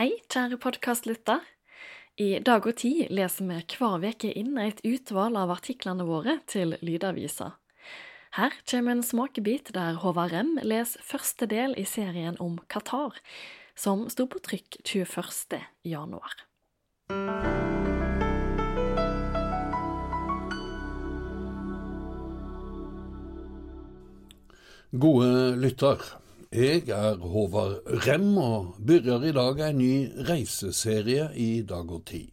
Hei, kjære podkastlytter. I Dag og Tid leser vi hver uke inn et utvalg av artiklene våre til Lydavisa. Her kommer en smakebit der Håvard Rem leser første del i serien om Qatar, som sto på trykk 21. januar. Gode lytter. Jeg er Håvard Rem og begynner i dag en ny reiseserie i Dag og Tid.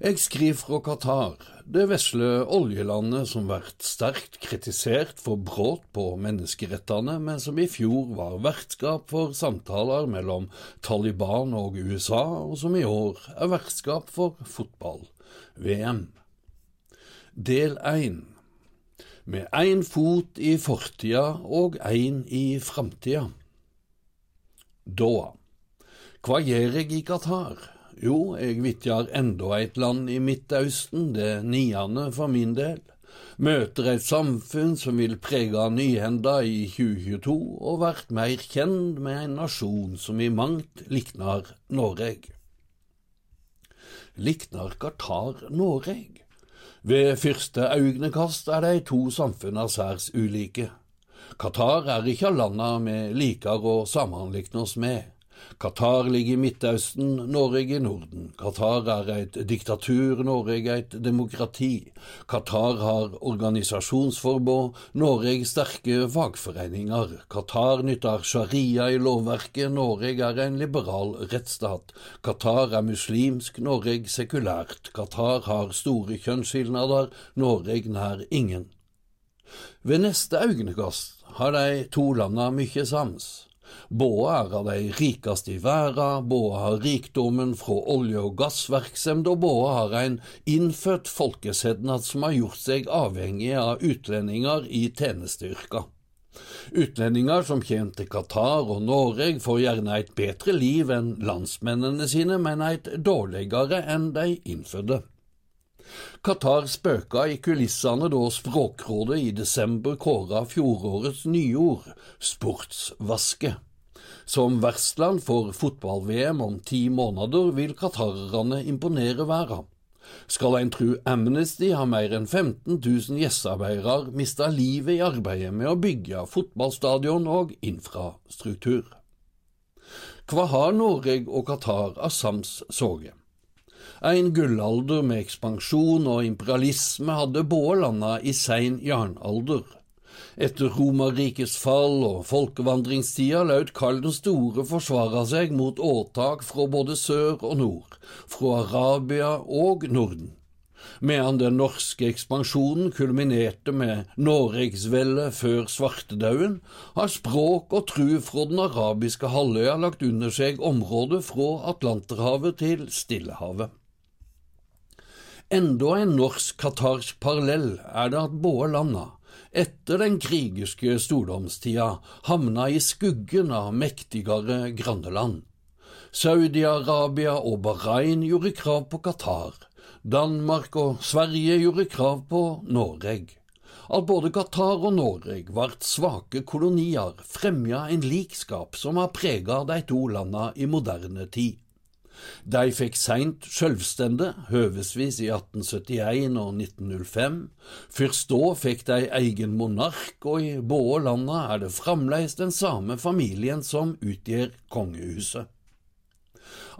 Jeg skriver fra Qatar, det vesle oljelandet som blir sterkt kritisert for brudd på menneskerettene, men som i fjor var vertskap for samtaler mellom Taliban og USA, og som i år er vertskap for fotball-VM. Del 1 med én fot i fortida og én i framtida. Da. Hva gjør jeg i Qatar? Jo, jeg vitjar enda et land i Midtøsten, det niende for min del. Møter et samfunn som vil prege nyhenda i 2022, og vært mer kjent med en nasjon som i mangt liknar Noreg. Liknar Qatar Noreg? Ved første øyekast er de to samfunna særs ulike. Qatar er ikke landa vi liker å sammenlikne oss med. Qatar ligger i Midtøsten, Norge i Norden. Qatar er et diktatur, Norge et demokrati. Qatar har organisasjonsforbud, Norge sterke fagforeninger. Qatar nytter sharia i lovverket, Norge er en liberal rettsstat. Qatar er muslimsk, Norge sekulært. Qatar har store kjønnsskilnader, Norge nær ingen. Ved neste øyekast har de to landa mye sams. Både er av de rikeste i verden, både har rikdommen fra olje- og gassvirksomhet, og både har en innfødt folkesednad som har gjort seg avhengig av utlendinger i tjenesteyrker. Utlendinger som kommer til Qatar og Norge får gjerne et bedre liv enn landsmennene sine, men et dårligere enn de innfødte. Qatar spøka i kulissene da Språkrådet i desember kåra fjorårets nyord, sportsvaske. Som vertsland for fotball-VM om ti måneder vil qatarerne imponere verden. Skal en tru Amnesty, har mer enn 15 000 gjestearbeidere mista livet i arbeidet med å bygge fotballstadion og infrastruktur. Hva har Norge og Qatar av sams soge? En gullalder med ekspansjon og imperialisme hadde både landa i sein jernalder. Etter Romerrikets fall og folkevandringstida laut Karl den store forsvare seg mot åtak fra både sør og nord, fra Arabia og Norden. Medan den norske ekspansjonen kulminerte med Norgesveldet før svartedauden, har språk og tru fra den arabiske halvøya lagt under seg området fra Atlanterhavet til Stillehavet. Enda en norsk-qatarsk parallell er det at både landa, etter den krigerske stordomstida, havna i skuggen av mektigere granneland. Saudi-Arabia og Bahrain gjorde krav på Qatar, Danmark og Sverige gjorde krav på Noreg. At både Qatar og Noreg vart svake kolonier, fremja en likskap som har prega de to landa i moderne tid. De fikk seint sjølvstende, høvesvis i 1871 og 1905. Først da fikk de egen monark, og i både landa er det fremdeles den samme familien som utgjør kongehuset.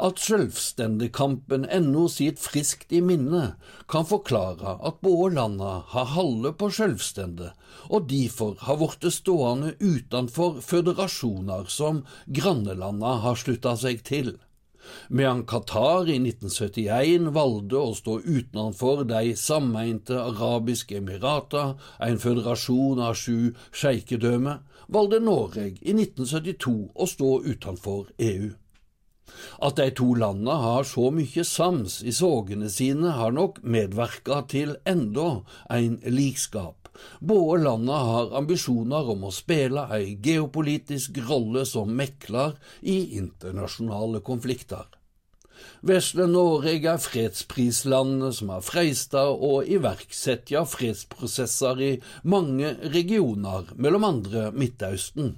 At sjølvstendekampen ennå sitt friskt i minne, kan forklare at både landa har halve på sjølvstende, og derfor har blitt stående utenfor føderasjoner som grannelanda har slutta seg til medan Qatar i 1971 valgte å stå utenfor de sammeinte arabiske emirater, en føderasjon av sju sjeikedømmer, valgte Norge i 1972 å stå utenfor EU. At de to landene har så mye sams i sogene sine, har nok medvirka til enda en likskap både landene har ambisjoner om å spille ei geopolitisk rolle som mekler i internasjonale konflikter. Vesle Norge er fredsprislandet som har freista å iverksette fredsprosesser i mange regioner, mellom andre Midtøsten.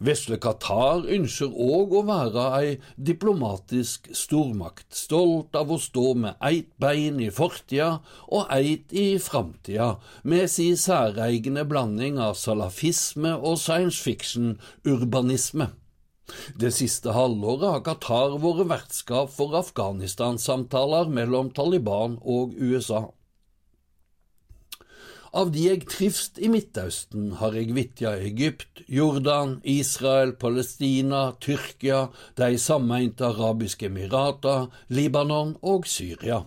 Vesle Qatar ønsker òg å være ei diplomatisk stormakt, stolt av å stå med eit bein i fortida og eit i framtida, med si særegne blanding av salafisme og science fiction-urbanisme. Det siste halvåret har Qatar vært vertskap for Afghanistan-samtaler mellom Taliban og USA. Av de jeg trivst i Midtøsten, har jeg vitja Egypt, Jordan, Israel, Palestina, Tyrkia, de sammeinte arabiske emirater, Libanon og Syria.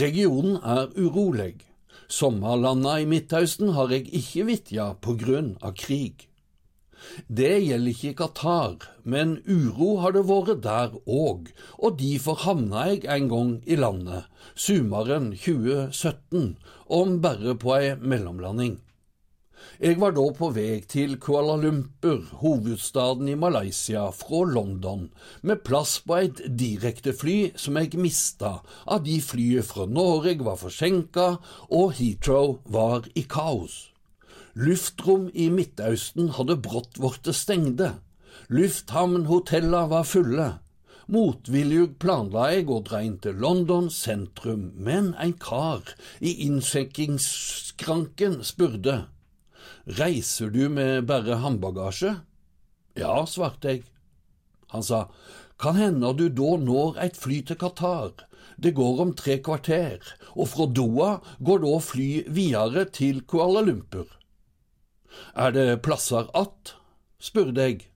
Regionen er urolig. Sommerlanda i Midtøsten har jeg ikke vitja på grunn av krig. Det gjelder ikke Qatar, men uro har det vært der òg, og derfor havna jeg en gang i landet, sommeren 2017, om bare på ei mellomlanding. Jeg var da på vei til Kuala Lumpur, hovedstaden i Malaysia, fra London, med plass på et direktefly som jeg mista av de flyet fra Norge var forsinka og Heathrow var i kaos. Luftrom i Midtausten hadde brått blitt stengde. Lufthavnhotella var fulle. Motvillig planla jeg å dra inn til London sentrum, men en kar i innsjekkingsskranken spurte. Reiser du med bare håndbagasje? Ja, svarte jeg. Han sa, kan hende du da når et fly til Qatar. Det går om tre kvarter, og fra Doha går da fly videre til Kuala Lumpur. Er det plasser att? spurte jeg.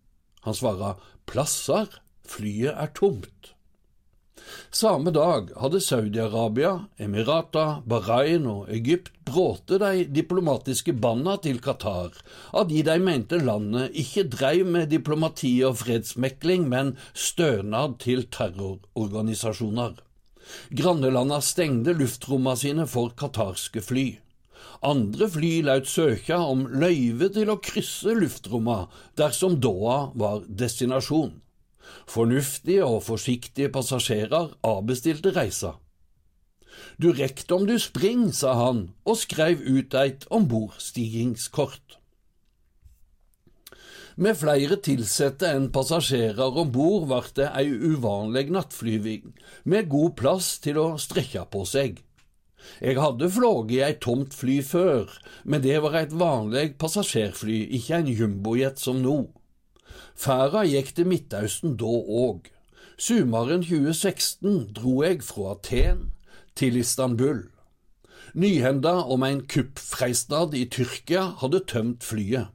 Han svara plasser, flyet er tomt. Samme dag hadde Saudi-Arabia, Emirata, Bahrain og Egypt bråte de diplomatiske banda til Qatar, av de de mente landet ikke dreiv med diplomati og fredsmekling, men stønad til terrororganisasjoner. Grannelanda stengte luftrommene sine for qatarske fly. Andre fly laut søke om løyve til å krysse luftrommet dersom Doha var destinasjon. Fornuftige og forsiktige passasjerer avbestilte reisa. Du rekte om du spring, sa han og skrev ut eit ombordstigingskort. Med flere tilsette enn passasjerer om bord ble det ei uvanlig nattflyving, med god plass til å strekke på seg. Jeg hadde flåget i et tomt fly før, men det var et vanlig passasjerfly, ikke en jumbojet som nå. Ferda gikk til Midtausten da òg. Sommeren 2016 dro jeg fra Aten til Istanbul. Nyhenda om en kuppfreistad i Tyrkia hadde tømt flyet.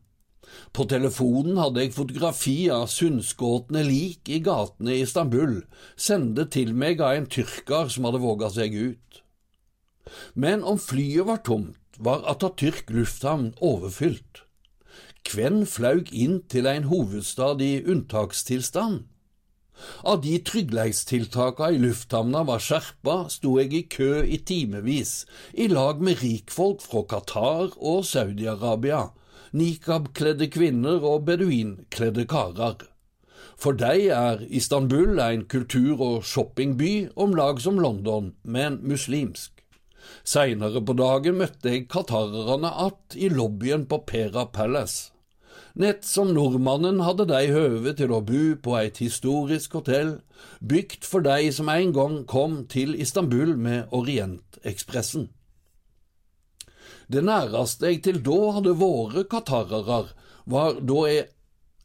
På telefonen hadde jeg fotografi av sunnskåtne lik i gatene i Istanbul, sendt til meg av en tyrker som hadde våga seg ut. Men om flyet var tomt, var Atatürk lufthavn overfylt. Hvem flaug inn til en hovedstad i unntakstilstand? Av de tryggleikstiltaka i lufthavna var skjerpa, sto jeg i kø i timevis, i lag med rikfolk fra Qatar og Saudi-Arabia, nikab-kledde kvinner og beduinkledde karer. For deg er Istanbul en kultur- og shoppingby om lag som London, men muslimsk. Seinere på dagen møtte jeg qatarerne att i lobbyen på Pera Palace. Nett som nordmannen hadde de høve til å bo på et historisk hotell, bygd for de som en gang kom til Istanbul med Orientekspressen. Det næreste jeg til da hadde vært qatarere, var da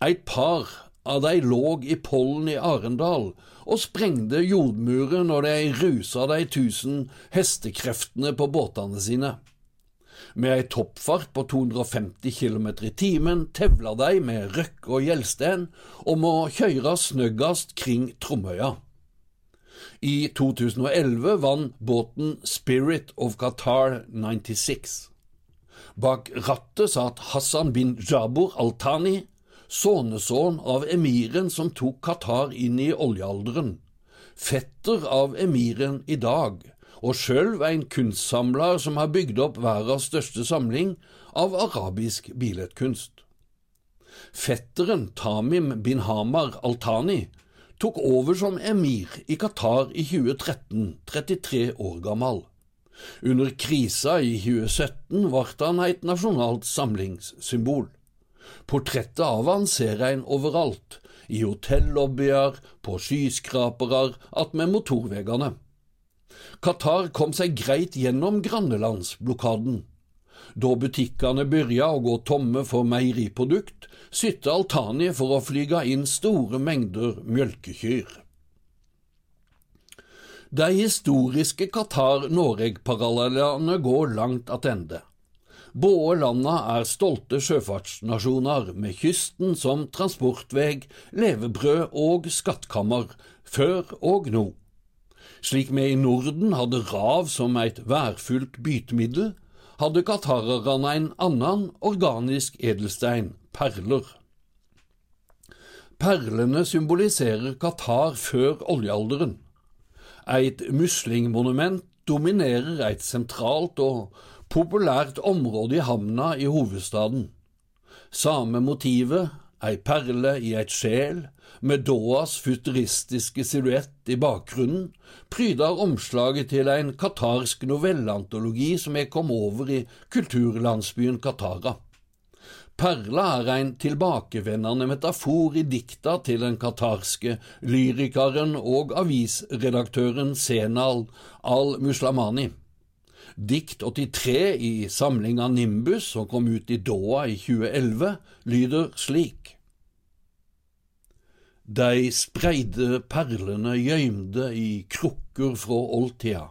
et par av de lå i pollen i Arendal og sprengte jordmuren når de rusa de tusen hestekreftene på båtene sine. Med ei toppfart på 250 km i timen tevla de med røkk og gjeldsten om å kjøre snøggast kring Tromøya. I 2011 vant båten Spirit of Qatar 96. Bak rattet satt Hassan bin Jabor Al-Thani, sønnesønn av emiren som tok Qatar inn i oljealderen, fetter av emiren i dag, og sjøl en kunstsamler som har bygd opp verdens største samling av arabisk billedkunst. Fetteren Tamim bin Hamar Al-Thani tok over som emir i Qatar i 2013, 33 år gammel. Under krisa i 2017 ble han et nasjonalt samlingssymbol. Portrettet av han ser ein overalt, i hotellobbyer, på skyskrapere, attmed motorveiene. Qatar kom seg greit gjennom grannelandsblokaden. Da butikkene begynte å gå tomme for meieriprodukt, sytte Altani for å flyge inn store mengder mjølkekyr. De historiske Qatar-Noreg-parallellene går langt attende. Både landa er stolte sjøfartsnasjoner med kysten som transportveg, levebrød og skattkammer, før og nå. Slik vi i Norden hadde rav som et værfullt bytemiddel, hadde qatarerne en annen organisk edelstein, perler. Perlene symboliserer Qatar før oljealderen. Et muslingmonument dominerer et sentralt og populært område i havna i hovedstaden. Samme motivet, ei perle i eit sjel, med Doas futuristiske silhuett i bakgrunnen, pryder omslaget til en qatarsk novelleantologi som jeg kom over i kulturlandsbyen Qatara. Perla er en tilbakevendende metafor i dikta til den qatarske lyrikeren og avisredaktøren Senal al-Muslamani. Dikt 83 i samlinga Nimbus, som kom ut i Doha i 2011, lyder slik. De spreide perlene gjøymde i krukker fra oldtida,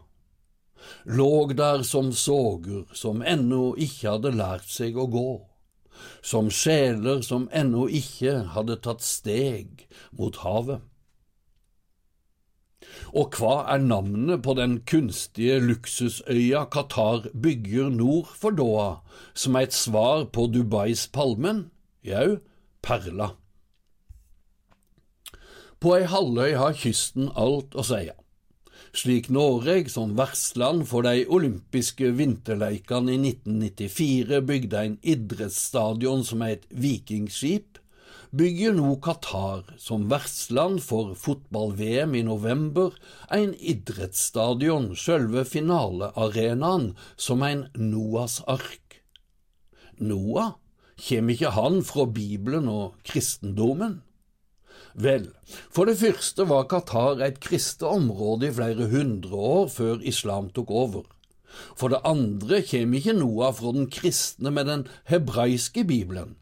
låg der som såger som ennå ikke hadde lært seg å gå som sjeler som ennå ikke hadde tatt steg mot havet. Og hva er navnet på den kunstige luksusøya Qatar bygger nord for Doha, som er et svar på Dubais palmen? Jau, Perla. På ei halvøy har kysten alt å seie slik Noreg som vertsland for de olympiske vinterleikene i 1994 bygde en idrettsstadion som het vikingskip, bygger nå Qatar som vertsland for fotball-VM i november en idrettsstadion, sjølve finalearenaen, som en Noas ark. Noah, kjem ikke han fra Bibelen og kristendommen? Vel, for det første var Qatar et kristent område i flere hundre år før islam tok over. For det andre kjem ikke Noah fra den kristne med den hebraiske bibelen,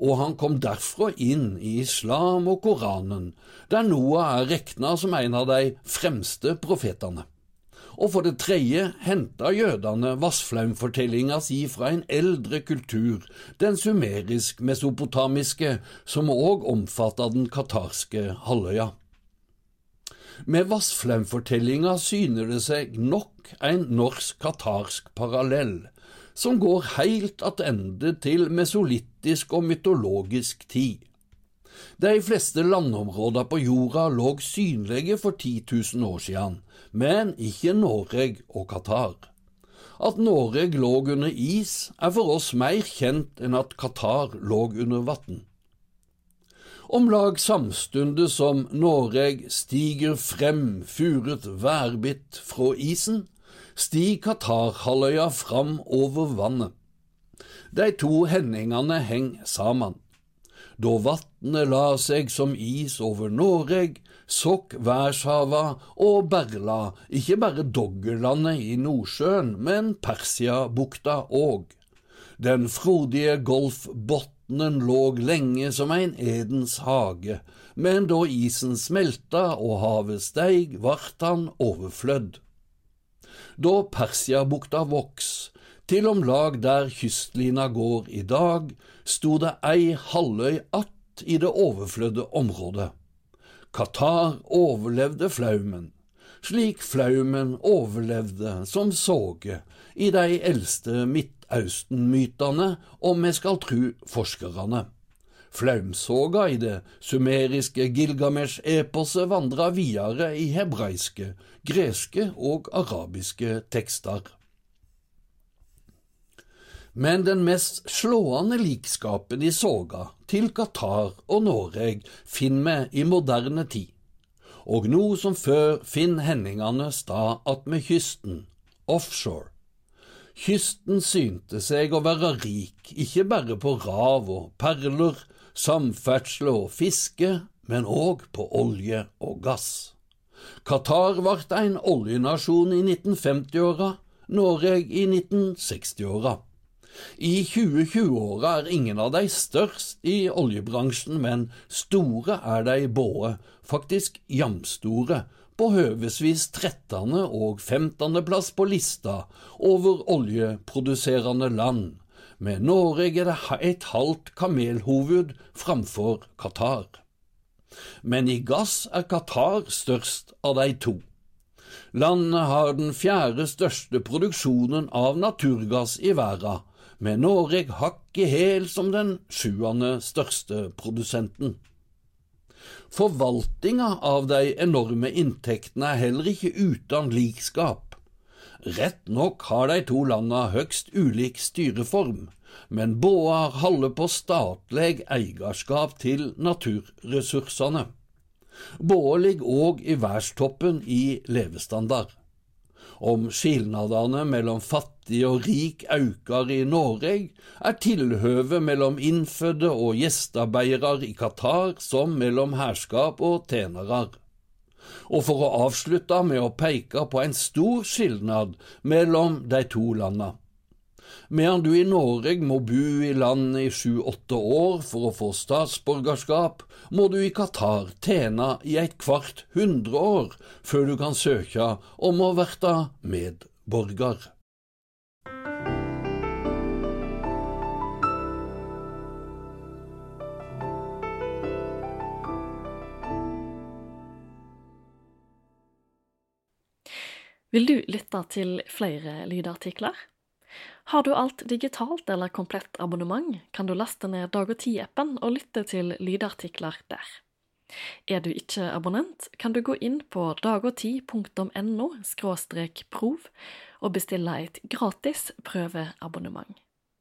og han kom derfra inn i islam og Koranen, der Noah er regna som en av de fremste profetene og for det tredje henta jødene Vassflaumfortellinga si fra en eldre kultur, den sumerisk-mesopotamiske, som òg omfatta den katarske halvøya. Med Vassflaumfortellinga syner det seg nok en norsk-katarsk parallell, som går heilt attende til mesolittisk og mytologisk tid. De fleste landområder på jorda lå synlige for 10 000 år siden, men ikke Norge og Qatar. At Norge lå under is, er for oss mer kjent enn at Qatar lå under vann. Om lag samstunde som Noreg stiger frem furet værbitt fra isen, stiger Katarhalvøya fram over vannet. De to hendingene henger sammen. Da vatnet la seg som is over Noreg, sokk verdshava og berla ikke bare Doggerlandet i Nordsjøen, men Persiabukta òg. Den frodige golfbotnen lå lenge som ein Edens hage, men da isen smelta og havet steig, vart han overflødd. Da Persiabukta voks, til om lag der kystlina går i dag, sto det ei halvøy att i det overflødde området. Qatar overlevde flaumen, slik flaumen overlevde som såge i de eldste Midtausten-mytene, om vi skal tru forskerne. Flaumsoga i det sumeriske Gilgamesh-eposet vandra videre i hebraiske, greske og arabiske tekster men den mest slående likskapen i soga til Qatar og Noreg finner vi i moderne tid, og nå som før finner hendingene stad attmed kysten, offshore. Kysten synte seg å være rik, ikke bare på rav og perler, samferdsel og fiske, men òg på olje og gass. Qatar ble en oljenasjon i 1950-åra, Norge i 1960-åra. I 2020-åra er ingen av de størst i oljebransjen, men store er de både, faktisk jamstore, på høvesvis 13. og 15. plass på lista over oljeproduserende land, med Norge er det et halvt kamelhoved framfor Qatar. Men i gass er Qatar størst av de to. Landet har den fjerde største produksjonen av naturgass i verden, med Norge hakk i hæl som den sjuende største produsenten. Forvaltninga av de enorme inntektene er heller ikke uten likskap. Rett nok har de to landa høgst ulik styreform, men båar holder på statlig eierskap til naturressursene. Båa ligger òg i verdstoppen i levestandard. Om skilnadene mellom fattig og rik aukar i Noreg, er tilhøvet mellom innfødde og gjestearbeidere i Qatar som mellom herskap og tjenerar. Og for å avslutte med å peke på en stor skilnad mellom de to landa. Medan du i Norge må bo i landet i sju–åtte år for å få statsborgerskap, må du i Qatar tjene i et kvart hundre år før du kan søke om å verte medborger. Vil du lytte til flere lydartikler? Har du alt digitalt eller komplett abonnement, kan du laste ned Dag og Tid-appen og lytte til lydartikler der. Er du ikke abonnent, kan du gå inn på dagogtid.no prov og bestille et gratis prøveabonnement.